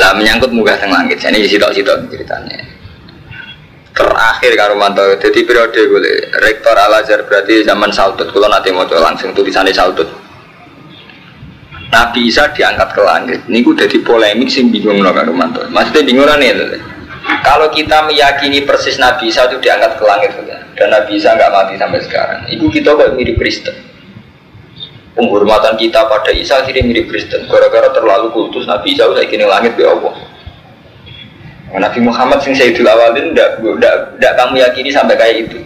Lah menyangkut munggah teng langit. Ini sitok-sitok ceritanya. Terakhir karo manto, jadi periode gue rektor Al Azhar berarti zaman Saudut. Kalau nanti mau langsung tulisannya Saudut. Nabi Isa diangkat ke langit. Ini gue jadi polemik sih bingung loh karo manto. Maksudnya bingung nih. Kalau kita meyakini persis Nabi Isa itu diangkat ke langit dan Nabi Isa nggak mati sampai sekarang, itu kita kok mirip Kristen. Penghormatan kita pada Isa akhirnya mirip Kristen. Gara-gara terlalu kultus Nabi Isa udah kini langit ya Allah. Nabi Muhammad sing Sayyidul Awalin tidak kamu yakini sampai kayak itu.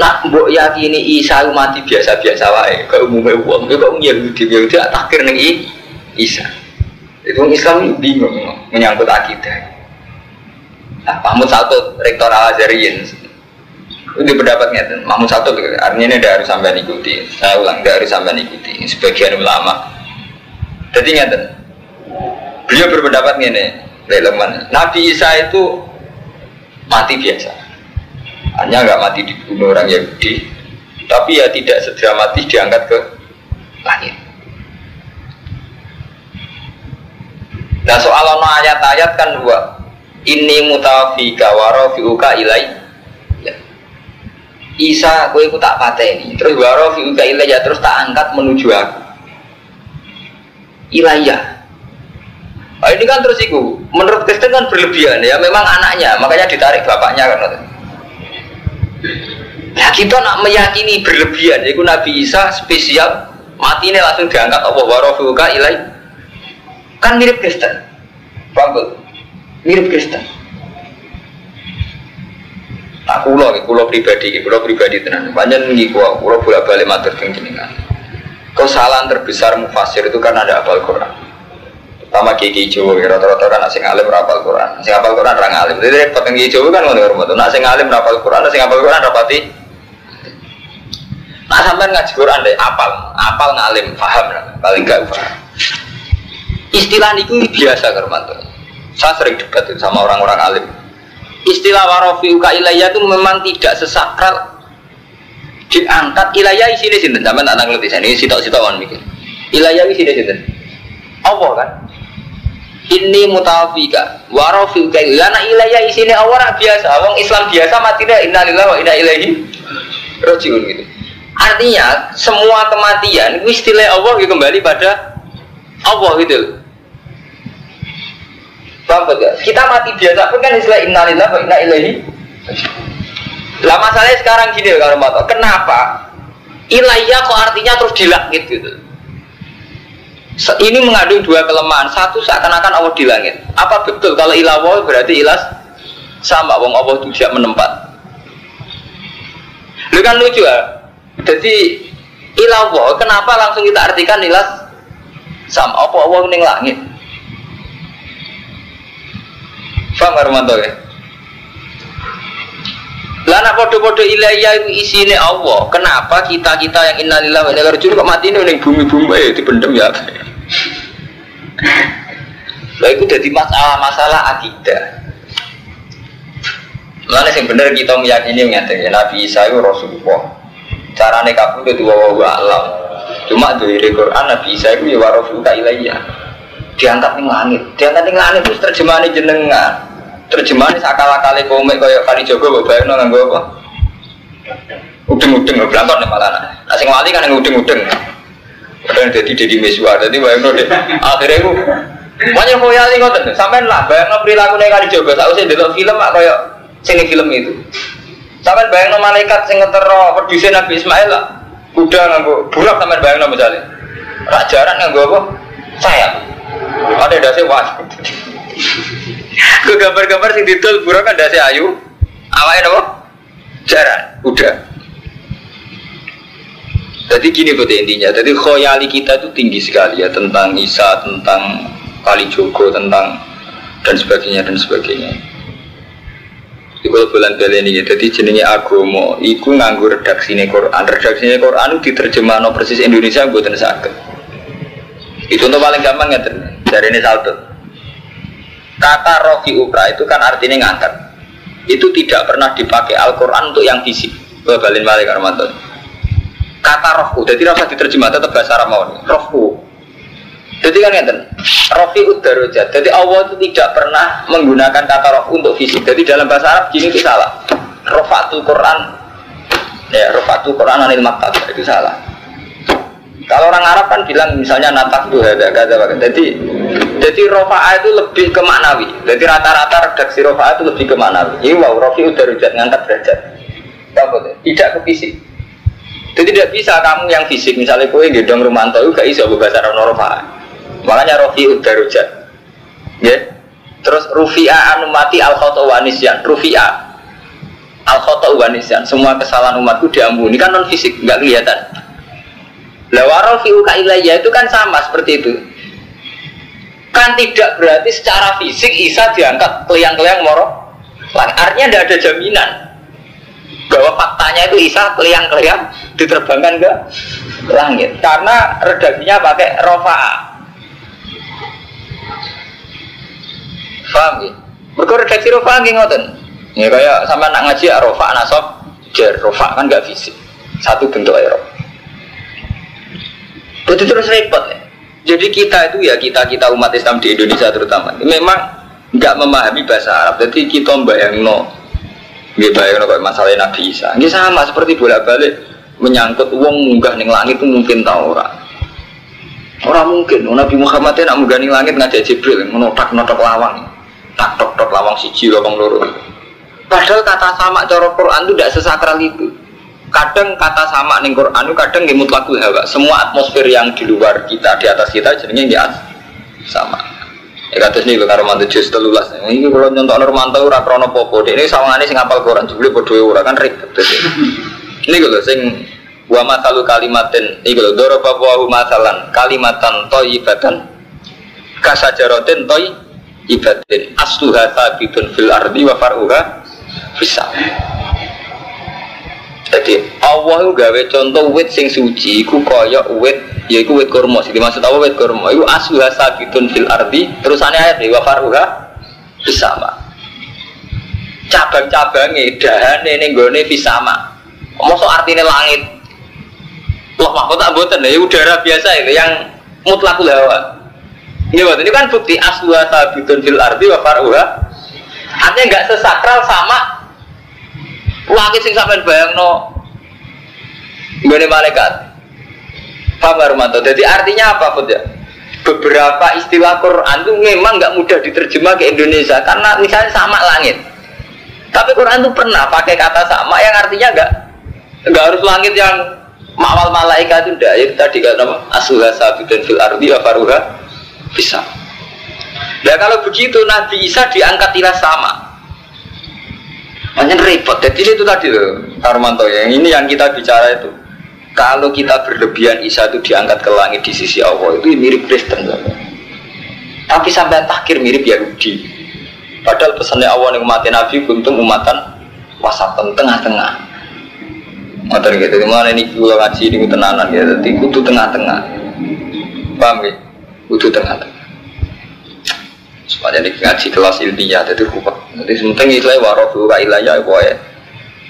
Nak mbok yakini Isa mati biasa-biasa wae, kok umumnya wong, kok Yahudi Yahudi takir ning Isa. Itu Islam bingung menyangkut akidah. Nah, Mahmud satu rektor Al Azhariyin itu pendapatnya Mahmud satu artinya ini tidak harus sampai ikuti. Saya ulang tidak harus sampai ikuti. Sebagian ulama. Jadi ngerti beliau berpendapat ini relevan. Nabi Isa itu mati biasa. Hanya nggak mati dibunuh orang Yahudi, tapi ya tidak segera mati diangkat ke langit. Nah soal ayat-ayat kan dua. Ini mutafika warofiuka ilai. Isa, aku ikut tak pateni. Terus warofiuka ilai ya terus tak angkat menuju aku. Ilayah. Nah, ini kan terus itu, menurut Kristen kan berlebihan ya, memang anaknya, makanya ditarik bapaknya kan. Ya kita nak meyakini berlebihan, yaitu Nabi Isa spesial mati ini langsung diangkat Allah warofuka ilai. Kan mirip Kristen, paham Mirip Kristen. Nah, kulo, kulo pribadi, kulo pribadi tenan. Banyak nih kulo, kulo bolak balik matur jenengan. Kesalahan terbesar mufasir itu kan ada apal Quran. Sama kiki Jawa rata-rata kan asing alim rapal Quran. Asing apal Quran orang alim jadi repot yang Jawa kan ngono rumah nah asing alim rapal Quran asing apal Quran rapati nah sampai ngaji Quran deh apal apal ngalim paham paling gak paham istilah itu biasa Karmanto saya sering debat sama orang-orang alim istilah warofi uka ilayah itu memang tidak sesakral diangkat. Ilayah isinya sinten? Sampai tak ngerti ini sitok-sitok kan mikir. Ilayah isinya sinten? Allah kan? Ini mutawafika warofil kayu lana ilayah isini awara biasa. Wong Islam biasa mati deh innalillah wa inna ilaihi rojiun gitu. Artinya semua kematian istilah Allah kembali pada Allah gitu Paham Kita mati biasa pun kan istilah innalillah wa inna ilaihi lah masalahnya sekarang gini kalau mau kenapa ilayah kok artinya terus dilangit gitu ini mengandung dua kelemahan. Satu seakan-akan Allah di langit. Apa betul kalau ilawo berarti ilas sama wong Allah tidak menempat. Lu kan lucu ya. Jadi ilawo kenapa langsung kita artikan ilas sama apa Allah ning langit? Paham Armanto ya? Lana podo-podo ilayah itu isine Allah. Kenapa kita kita yang innalillahi wa inna ilaihi kok mati ning bumi-bumi eh dipendem ya? Lah itu jadi masalah-masalah akidah. Mana yang benar kita meyakini mengatakan Nabi Isa itu Rasulullah. Carane kabul itu wa wa alam. Cuma dari Quran Nabi Isa itu ya warasuka ilayya. Diangkat ning langit. Diangkat ning langit itu terjemahan jenengan. Terjemahan sakala-kali komik kaya kali Jogo mbok bayangno nganggo apa? Udeng-udeng belangkon malah. Nah sing wali kan udeng-udeng. Kadang jadi jadi mesua, jadi bayang deh. Akhirnya aku banyak khoyali ngoten. Sampai lah bayang perilaku nih kali juga. Saya usah delok film mak kayak sini film itu. Sampai bayang malaikat sing ngetero produsen Nabi Ismail lah. Udah nganggo burak sampai bayang misalnya. Rajaran nganggo apa? Sayap. Ada dasi was. Ke gambar-gambar sing didol burak kan dasi ayu. Awalnya apa? Jaran. Udah. Jadi gini buat intinya, jadi khoyali kita itu tinggi sekali ya tentang Isa, tentang Kali Jogo, tentang dan sebagainya dan sebagainya. Di bulan bulan ini, jadi jenenge agomo, iku nganggu redaksi ini Quran, redaksi ini Quran no persis Indonesia buatan sakit. Itu untuk paling gampang ya dari ini salto. Kata rofi ukra itu kan artinya ngangkat. Itu tidak pernah dipakai Al Quran untuk yang fisik. Balin balik Armanto kata rohku jadi rasa diterjemah tetap bahasa Arab mau rohku Jadi kan ngeten, rofi udarojat. Jadi Allah itu tidak pernah menggunakan kata rof untuk fisik. Jadi dalam bahasa Arab gini itu salah. Rofatul Quran, ya rofatul Quran anil maktab itu salah. Kalau orang Arab kan bilang misalnya natak itu ada kata Jadi jadi rofa'a itu lebih ke maknawi. Jadi rata-rata redaksi rofa'a itu lebih ke maknawi. Ini wow, rofi udarojat ngangkat derajat. Tidak ke fisik. Jadi tidak bisa kamu yang fisik misalnya kue gedong rumanto itu gak iso bahasa Arab rofa'a. Makanya Rofi Udarujat. Ya. Terus Rufi'a anumati al wanisyan. Rufi'a al wanisyan. Semua kesalahan umatku diampuni kan non fisik, nggak kelihatan. Lawarol fi'uka ilayya itu kan sama seperti itu. Kan tidak berarti secara fisik Isa diangkat keliang-keliang moro. Artinya tidak ada jaminan bahwa faktanya itu Isa keliang-keliang diterbangkan ke langit karena redaksinya pakai rofa Paham ya? Mereka redaksi rofa nggih ngoten. Ya kayak sama nak ngaji ya rofa nasab jar rofa kan gak fisik. Satu bentuk air Betul terus repot ya. Jadi kita itu ya kita kita umat Islam di Indonesia terutama memang nggak memahami bahasa Arab. Jadi kita bayang no, bayang no masalah Nabi Isa. Ini sama seperti bolak balik menyangkut uang munggah ning langit itu mungkin tahu orang. Orang mungkin, Nabi Muhammad nak munggah ning langit ngajak Jibril, menotak notak lawang tak tok tok lawang siji lawang loro padahal kata sama cara Quran itu tidak sesakral itu kadang kata sama nih Quran itu kadang nggak mutlakul hawa semua atmosfer yang di luar kita di atas kita jadinya nggak sama. Ya kata sini kalau mantu jus telulas. Ini kalau nyontok Normanto ora krono popo ini sawangane sing apal Quran juga bodoh ora kan ribet ini kalau sing wa masalu kalimatin ini kalau doro wa masalan kalimatan toyibatan kasajarotin toy ibadin asluha sabitun fil ardi wa faruha bisa jadi Allah itu gawe contoh wit sing suci iku kaya wit yaiku wit kurma. Sing dimaksud apa wit kurma. Iku asluha sabitun fil ardi. Terusane ayat wa faruha sama cabang-cabangnya dahane ning gone fisama mosok artinya langit. Loh mahkota boten ya udara biasa itu yang mutlakul hawa. Ini waktu ini kan bukti aswa sabitun fil ardi wa faruha. Artinya nggak sesakral sama langit sing sampean bayangno Gini malaikat. Paham Armanto? Jadi artinya apa Bud ya? Beberapa istilah Quran itu memang nggak mudah diterjemah ke Indonesia karena misalnya sama langit. Tapi Quran itu pernah pakai kata sama yang artinya nggak nggak harus langit yang mawal malaikat itu enggak. Itu tadi kata apa? Asuha sabitun fil ardi wa faruha bisa. Nah kalau begitu Nabi Isa diangkat tidak sama. Hanya repot. Jadi itu tadi loh, Armanto yang ini yang kita bicara itu. Kalau kita berlebihan Isa itu diangkat ke langit di sisi Allah itu mirip Kristen. Tapi sampai takhir mirip Yahudi. Padahal pesannya Allah yang mati Nabi umatan wasatan tengah-tengah. Motor gitu, mana ini gue ngaji ini tenanan ya, jadi kudu tengah-tengah. Paham ya? Kudu tengah-tengah. Supaya ini ngaji kelas ilmiah, jadi rupa. Jadi sementing itu ya warofu ka ilayah ya.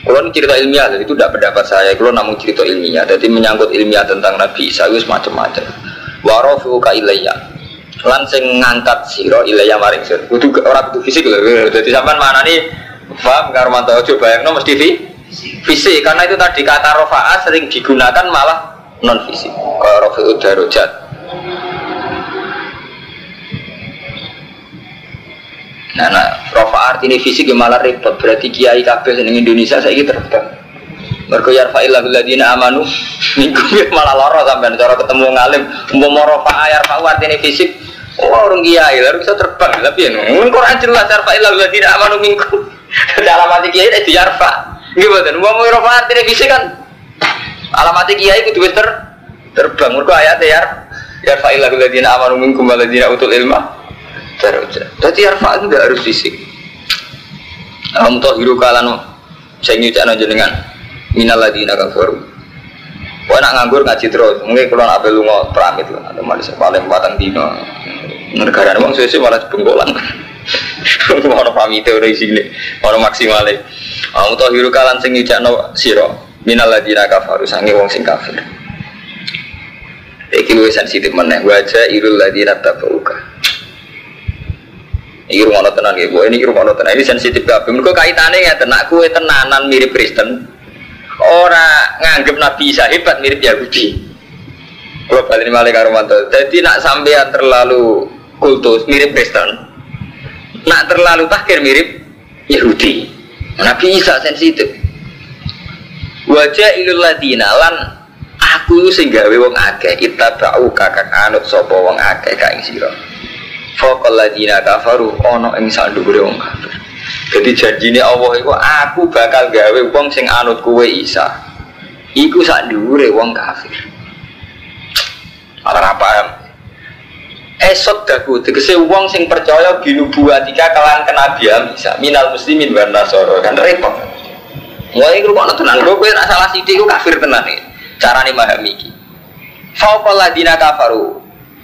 Kalau cerita ilmiah, jadi itu tidak pendapat saya. Kalau namun cerita ilmiah, jadi menyangkut ilmiah tentang Nabi Isa itu macam-macam. Warofu ka ilayah. Lan sing ngangkat siro ilayah maring sir. Orang itu fisik loh. Jadi sampai mana nih? Paham Karmanto coba yang no mesti fisik karena itu tadi kata rofa'a sering digunakan malah non fisik. Kalau rofi'ud darujat Nah, nah rofa ini fisik malah repot. Berarti kiai kabel di Indonesia saya gitu terbang. Mereka ya fa'illah ladina amanu minggu malah loro sampai cara ketemu ngalim mau rofa arti ini fisik. Oh orang kiai lalu bisa terbang. Tapi ya nunggu Quran jelas yarfa'illah ladina amanu minggu. Alamat kiai itu yarfa mau mau rofa arti ini fisik kan? Alamat kiai itu ter terbang. Mereka ayat ya yarfa'illah ladina amanu minggu ladina utul ilmah daraja. Jadi arfa itu tidak harus fisik. Kamu tahu hiru kalan saya nyucak jenengan minal ladina kafaru. Wah nak nganggur ngaji terus, mungkin kalau nak lu mau pramit lah, ada malis paling batang dino. Negara uang sesuai malah bengkolan. Orang pamit dari sini, orang maksimalnya. Hiru kalan sing nyucak no siro minal ladina kafaru sangi wong sing kafir. Iki luwih sensitif meneh. Wajah irul ladina tabauka. Iki rumono tenan Bu. Ini rumono tenan. Ini sensitif kabeh. Mergo kaitane ngeten, nak kowe tenanan mirip Kristen. Ora nganggep Nabi Isa hebat mirip Yahudi. Kalau balik malah karo mantu. Jadi nak sampean terlalu kultus mirip Kristen. Nak terlalu takir mirip Yahudi. Nabi Isa sensitif. Wajah ilul lan aku sing gawe wong akeh kita bau kakak anut sapa wong akeh ka ing sira faqal ladina kafaru ana ing sandhuwure wong kafir. Jadi janjine Allah iku aku bakal gawe wong sing anut kuwe Isa. Iku sandhuwure wong kafir. Ora paham. Esot daku tegese wong sing percaya binubuatika kelan kenabian Isa minal muslimin wa nasara kan repot. Mulai ngrungokno tenan, kowe nek salah sithik kafir tenan iki carane memahami iki. Fauqal ladina kafaru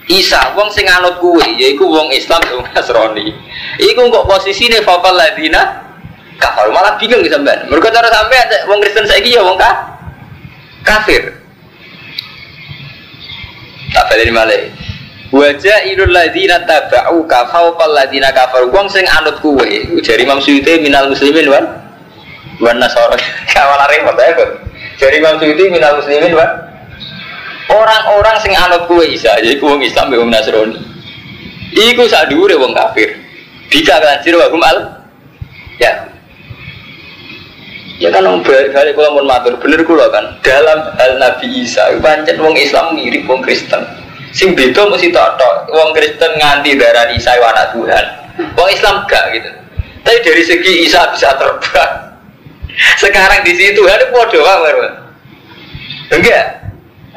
Isa wong sing anut kuwe yaiku wong Islam wong Nasrani. Iku kok posisine fauqal ladina? Kafaru malah bingung sampean. Mergo cara sampean wong Kristen saiki ya wong ka kafir. Tak balik malih Wajah irul ladina tabau kafau pal ladina kafar Wong sing anut kuwe Jari Imam Suyuti minal muslimin wan. Wan nasara Kawalan repot ya jadi Imam Suyuti minal muslimin wa orang-orang sing anut kue Isa jadi wong Islam wong Nasrani. Iku sak dhuwure wong kafir. Bisa kan sira wa al ya. Ya kan om balik kalau mau matur. Bener kula kan dalam hal Nabi Isa pancen wong Islam mirip wong Kristen. Sing beda mesti tok wong Kristen nganti darah Isa anak Tuhan. Wong Islam gak gitu. Tapi dari segi Isa bisa terbang. Sekarang di situ ada bodoh banget. Enggak.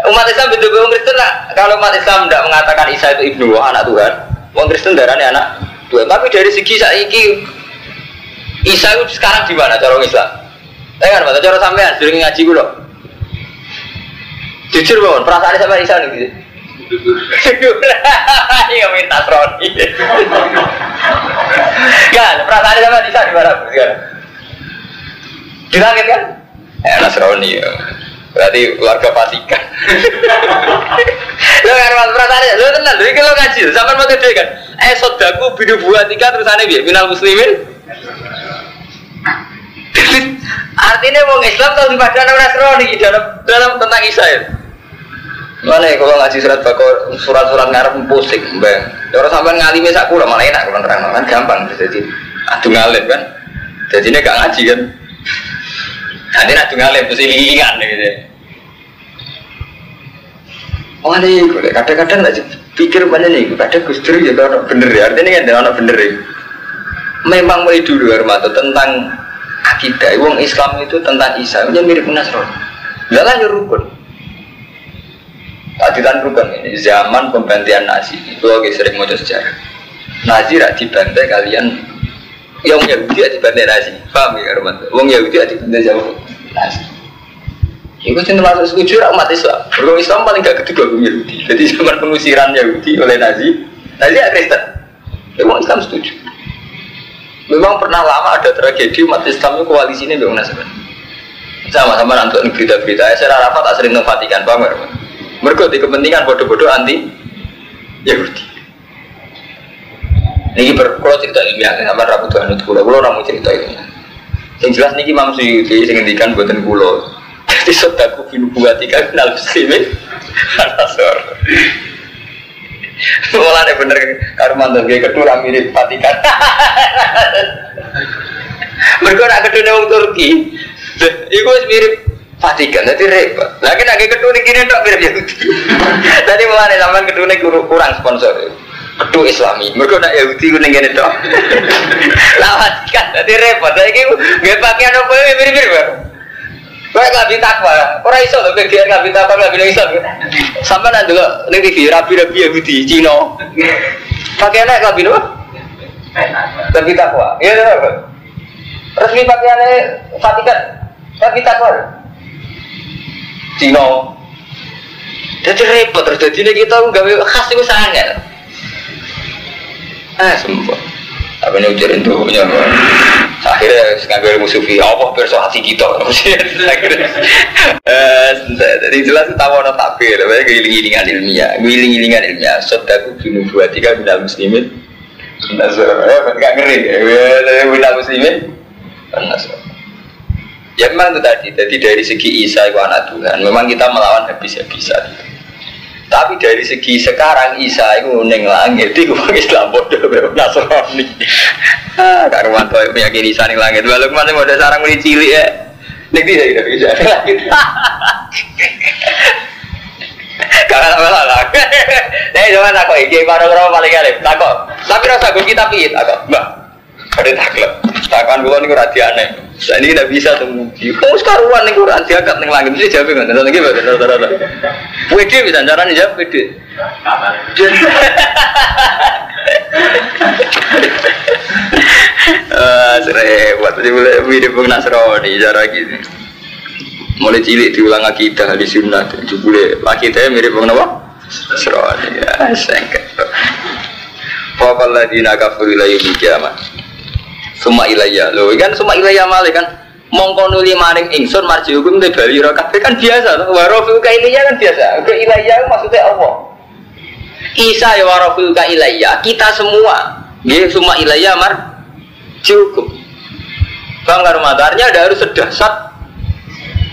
Umat Islam betul betul Kristen lah. Kalau umat Islam tidak mengatakan Isa itu ibnu Allah anak Tuhan, umat Kristen darahnya anak Tuhan. Tapi dari segi saiki Isa itu sekarang di mana cara Islam? Eh kan, cara sampean sering ngaji gue loh. Jujur bangun, perasaan sama Isa nih gitu. Iya minta Roni. Kan, perasaan sama Isa di mana? Di langit kan? Eh, Nasrani ya. Berarti keluarga Vatikan. lo kan mas perasaan lo tenang, lo kalau ngaji, sama mau gede kan? Eh sodaku bidu buat tiga terus aneh biar minal muslimin. Artinya mau Islam tahu pada orang Nasrani dalam dalam tentang Israel. Mana ya kalau ngaji surat bakor surat-surat ngarep pusing, bang. Orang sampai ngalimi sak kula malah enak kalau terang kan gampang jadi adu ngalim kan. Jadi ini gak ngaji kan. Nanti nak ngalim mesti lingan gitu. Oh ini kadang-kadang nggak pikir mana nih, kadang Gus Dur ya orang bener ya, artinya kan orang bener ya. Memang mulai dulu Armato tentang akidah, wong Islam itu tentang Isa, itu mirip Nasrani. Lalah ya rukun. Adilan rukun ini zaman pembantian Nazi, itu lagi sering mau sejarah. Nazi rak dibantai kalian yang Yahudi di dibantai Nazi, paham ya Armato? Wong Yahudi di dibantai Nazi. Itu cinta masuk setuju umat Islam. Berkong Islam paling gak kedua gue Yahudi. Jadi zaman pengusiran Yahudi oleh Nazi, Nazi ya Kristen. Memang Islam setuju. Memang pernah lama ada tragedi umat Islam itu koalisi ini memang Nasrani. Sama-sama nanti berita-berita. Saya rapat tak sering paham ya? Mereka di kepentingan bodoh-bodoh anti Yahudi. Ini berkulo cerita ilmiah, sama Rabu Tuhan itu kulo, kulo ramu cerita itu. Yang jelas niki Imam Suyuti sing ngendikan buatan kulo. Jadi sodaku bin buatika kenal muslimin Anasor. Malah ada bener karuman tuh kayak kedua mirip Vatikan. Mereka nak kedua wong Turki. Iku mirip Vatikan, jadi repot. Lagi nak kedua ini kini tak mirip Yahudi. Tadi malah sampai kedua ini kurang sponsor ketua islami mereka nak Yahudi ku ning kene tok lawan kan dadi repot saiki nggih pakaian apa mirip-mirip Kowe gak bisa takwa, ora iso lho biar gak bisa takwa gak bisa Islam. Sampai nanti lo ning TV rapi-rapi Yahudi Cina. Pakaiannya gak bisa Gak bisa takwa. Iya lho. Resmi pakaiannya Vatikan. Bisa takwa. Cina. Jadi repot terus jadi kita gawe khas itu sangat ah sembuh apa ini ujarin tuh punya akhirnya nganggur ilmu sufi apa perso hati kita. Akhirnya. Eh jadi jelas tahu orang takbir. Tapi giling-gilingan ilmiah. Giling-gilingan ilmiah. Sodaku bunuh buat tiga minal muslimin ya kan gak ngeri. Minal muslimin. Nasr. Ya memang itu tadi. Jadi dari segi Isa itu anak Tuhan. Memang kita melawan habis-habisan tapi dari segi sekarang Isa itu neng langit itu Islam bodoh Nasrani. Ah, karuan tuh meyakini Isa neng langit. Walau mana mau ada sarang mulai cilik ya. Nek dia tidak bisa. Karena apa lah? Nih jangan aku ini baru berapa paling kali. Takut. Tapi rasa gue kita pihit. Takut. Mbak. Ada takut. Takkan gue nih rati aneh. Saya ini tidak bisa tunggu. Oh sekarang nih gue rati agak neng langit. Jadi jawab nggak? Nanti gimana? Rata-rata. WD bisa caranya jawab WD. Ah, serempet. Jadi boleh mirip Bung Nasrani cara gini. Mulai cilik diulang akidah di sunnah. Jadi boleh akidahnya mirip Bung Nawa. Nasrani ya, sengket. Fakal ladina kafir ila yaumil kiamat. Suma ilayya. Loh, kan suma ilayya malih kan. Mongko nuli maring ingsun marji hukum te bali ro kabeh kan biasa to. Warofu ka ilayya kan biasa. Ke ilayya maksudnya apa Isa ya warofu ka ilayya kita semua. Nggih semua ilayya mar cukup Bang Karmatarnya ada harus sedasat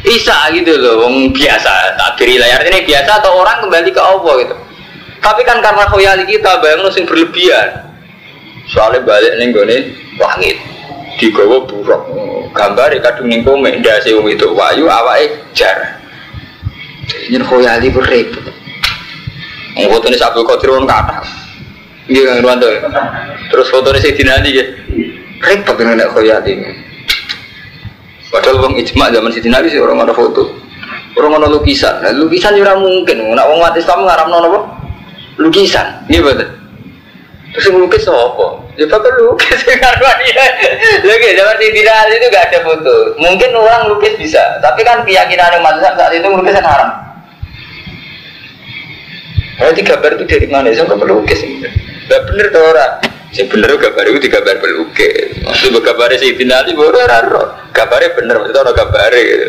Isa gitu loh wong biasa. Takdir ilayya ini biasa atau orang kembali ke Allah gitu. Tapi kan karena khoyali kita bayang sing berlebihan soalnya balik nih gue langit. Digawa buruk gambar ya kadung ning komik ndase wong itu. Wayu awake jar. Nyen khoyali ku repot wong fotone Abdul Qadir wong kata nggih Kang Ruwanto terus fotone Sayyidina Ali nggih? Repot dengan nek khoyali padahal wong ijma zaman Sayyidina Ali sih orang ada foto. Orang ada lukisan. Nah, lukisan juga mungkin. Nak wong mati Islam ngaramno napa lukisan. Nggih betul terus ngelukis apa Ya bapak lukis karena dia lagi zaman di viral itu gak ada foto. Mungkin orang lukis bisa, tapi kan keyakinan yang mazhab saat itu melukis kan haram. Berarti gambar itu dari mana? Saya nggak pelukis. Gak bener tuh orang. Sing bener gambar itu digambar pelukis. Maksud gambarnya si Tinali baru raro. Gambarnya bener, maksudnya orang gambarnya gitu.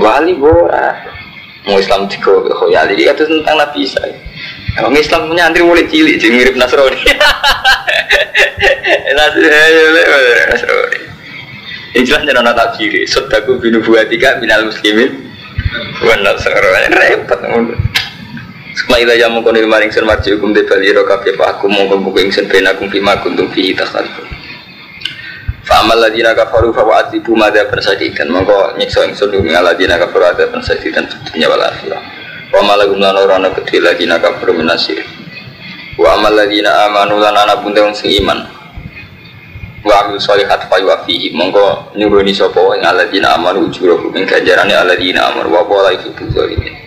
Wali bora. Mau Islam tiga, khoyali itu tentang Nabi Isa. Emang Islam punya antri mulai cilik, jadi mirip Nasrani. Nasrani. Ini jelas jangan nonton tafsir. Sodaku binu buatika minal muslimin. Wan Nasrani repot. Setelah itu yang mengkoni maring marji hukum de bali ro kabeh aku mongko buku ingsun ben aku bima kuntum fi takhalifun. Fa amal ladina kafaru fa wa'adibu madha persadikan mongko nyiksa ingsun ing ladina kafaru ada persadikan dunya wal akhirah. Malagum lan ora ana kafaru minasir. Wa amal ladina amanu lan ana bunte wong sing iman. Wa amil sholihat fa yuafihi mongko nyuruni sapa ing ladina amanu ujurahum ing ganjarane ladina amanu wa wala itu zalimin.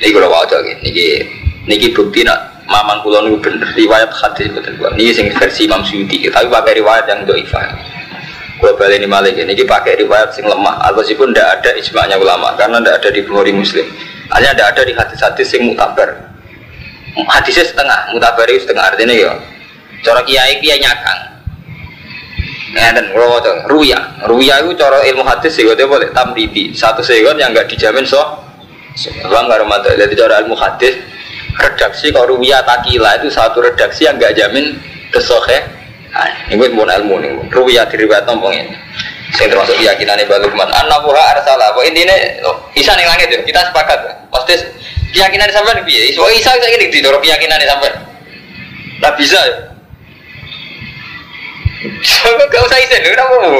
Ini kalau waca niki niki bukti nak mamang kulon itu bener riwayat hadis betul buat ini sing versi Imam tapi pakai riwayat yang doifah kalau balik ini malik ini pakai riwayat sing lemah. Atau sih pun tidak ada ijma'nya ulama karena tidak ada di Bukhari Muslim. Hanya tidak ada di hadis-hadis sing mutabar. Hadisnya setengah mutabar itu setengah. Artinya ya cara kiai kiai nyakang. Dan kalau ruya, ruya itu cara ilmu hadis sih, boleh tamridi. Satu sekon yang nggak dijamin so. Paham nggak Ramadan? Jadi cara ilmu hadis redaksi ruwiyah takila itu satu redaksi yang nggak jamin kesohe. Ini mau ilmu nih. Ruwiyah diriwayat nombong ini. Saya termasuk keyakinan ini balukman. Anak buah arsala. Apa intinya? Oh, Isa nih langit ya. Kita sepakat. Pasti keyakinan sampai nih. So Isa saya ini di dorong keyakinan sampai. Nah bisa ya. Coba kau saya isen, kenapa mau?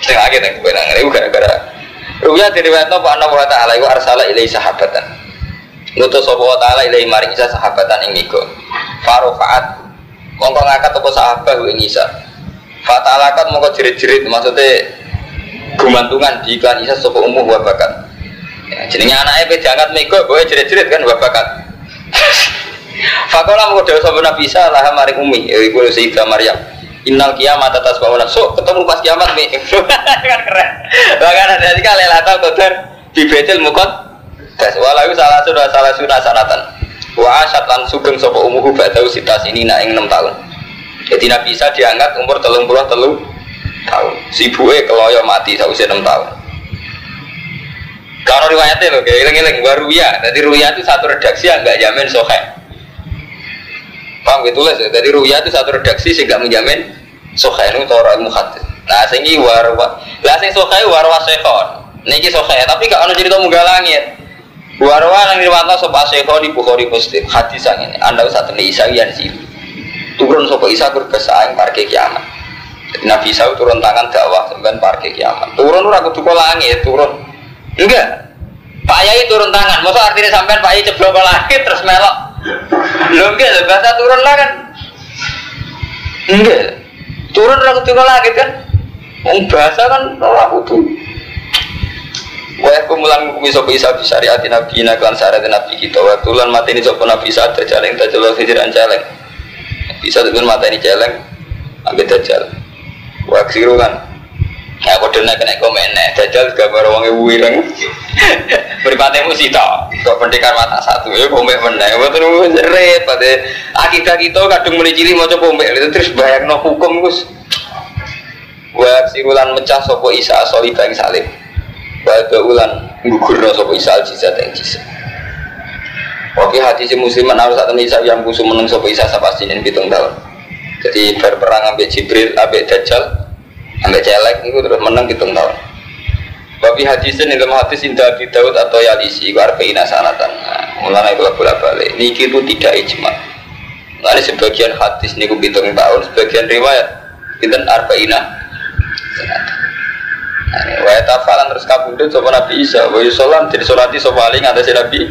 Saya nih, gue nangis. Itu gara-gara Ruya diriwayatno Pak Allah wa taala iku arsala ilai sahabatan. Ngutus sapa wa taala ilai maring Isa sahabatan ing niku. Farofaat mongko ngangkat apa sahabat ing Isa. Fatalakat mongko jerit-jerit maksudnya gumantungan di iklan Isa sapa umuh wa bakat. Ya, jenenge anake pe diangkat mego boe jerit-jerit kan wa bakat. Fakola mongko dhewe sapa Nabi Isa lah maring umi iku Sayyidah Maryam. Innal kiamat atas bangunan. So ketemu pas kiamat nih. kan keren. Bahkan ada juga lelatal kotor di betil mukot. Das walau salah sudah salah sudah sanatan. Wa asyat lan sugeng sapa umuhu ba'dahu sitas ini nak ing 6 tahun. Jadi Nabi Isa diangkat umur telung puluh telu tahun. Si buwe keloyo mati usia enam tahun. Kalau riwayatnya loh, kayak ilang-ilang gua ruya. Jadi ruya itu satu redaksi yang nggak jamin sohe. Paham gitu lah. Jadi ruya itu satu redaksi sih nggak menjamin sohe itu orang muhadis. Nah, sehingga warwa. Lah sing sohe warwa sekon. Niki sohe, tapi gak ada cerita munggah langit. Warwa yang riwayatno sapa sekon di Bukhari Muslim. Hadis yang ini. Anda usah temui Isa yang sih. Turun sapa Isa berkesaing parke kiamat. Nabi Isa turun tangan dakwah sampai parke kiamat. Turun ora kudu langit, turun Enggak. Pak Yai turun tangan. Masa artinya sampai Pak Yai ceblok ke langit terus melok. Lo enggak, bahasa turun lah kan. Enggak. Turun lah ke langit kan. Bahasa kan ora kudu. Wa kumulan hukumi sapa isa bi syariati nabi na kan syariat nabi kita wa tulan mati ini sapa nabi saat terjaleng tajal hijiran celeng. Bisa dengan mata ini celeng ambil tajal. Wa kan Ya kode nak kena komen nih, jajal gambar wong ibu ireng. Beripatnya musita, kok pendekar mata satu ya komen meneh. Betul pada akidah kita kadung mulai mau coba komen itu terus bayang no hukum gus. Wa sirulan mecah sopo isa soli bang salim. Wa ulan gugur no sopo isa al jizat yang jizat. Oke hati si musliman harus ini isa yang kusum meneng sopo isa sapasinin pitung tahun. Jadi berperang ambil Jibril, ambil Dajjal, Sampai celek itu terus menang hitung tahun. Babi hadisin dalam hadis indah Abi Daud atau Yalisi itu arba'ina sanatan. Nah, mulai itu bolak balik. Niki itu tidak ijma. Lalu sebagian hadis niku hitung tahun, sebagian riwayat itu arba'ina sanatan. Nah, wa tafalan terus kabudut sopan Nabi Isa, wa yusolam jadi solati sopa aling atas Nabi.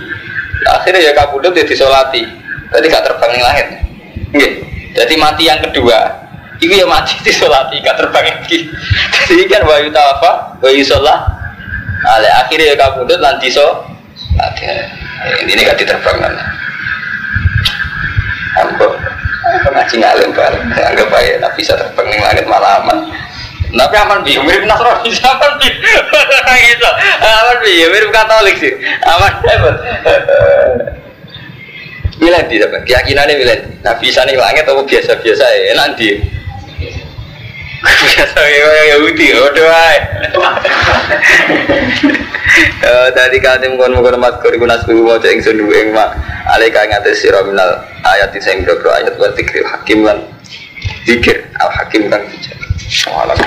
Nah, akhirnya ya kabudut jadi solati. Tadi gak terbang yang lahir. Jadi mati yang kedua Iku ya mati di sholat gak terbang lagi. Jadi kan wayu apa? Wayu sholat. Ale akhirnya ya kamu udah nanti so. Ini gak diterbang kan. Ambo ngaji ngalim bareng. Anggap aja tak bisa terbang langit malaman. Tapi aman bi, mirip Nasrani, aman bi, gitu, aman bi, mirip Katolik sih, aman. Hebat. Miladi, keyakinannya miladi. Nah bisa nih langit atau biasa-biasa ya, nanti. Biasa kayak Yahudi, wae. Eh tadi katim kon mung mat kur guna suwi maca ingsun duwe ing mak alika ngates sira minal ayat sing boro ayat wa dzikril hakim lan zikir al hakim kan bijak. 刷了吧？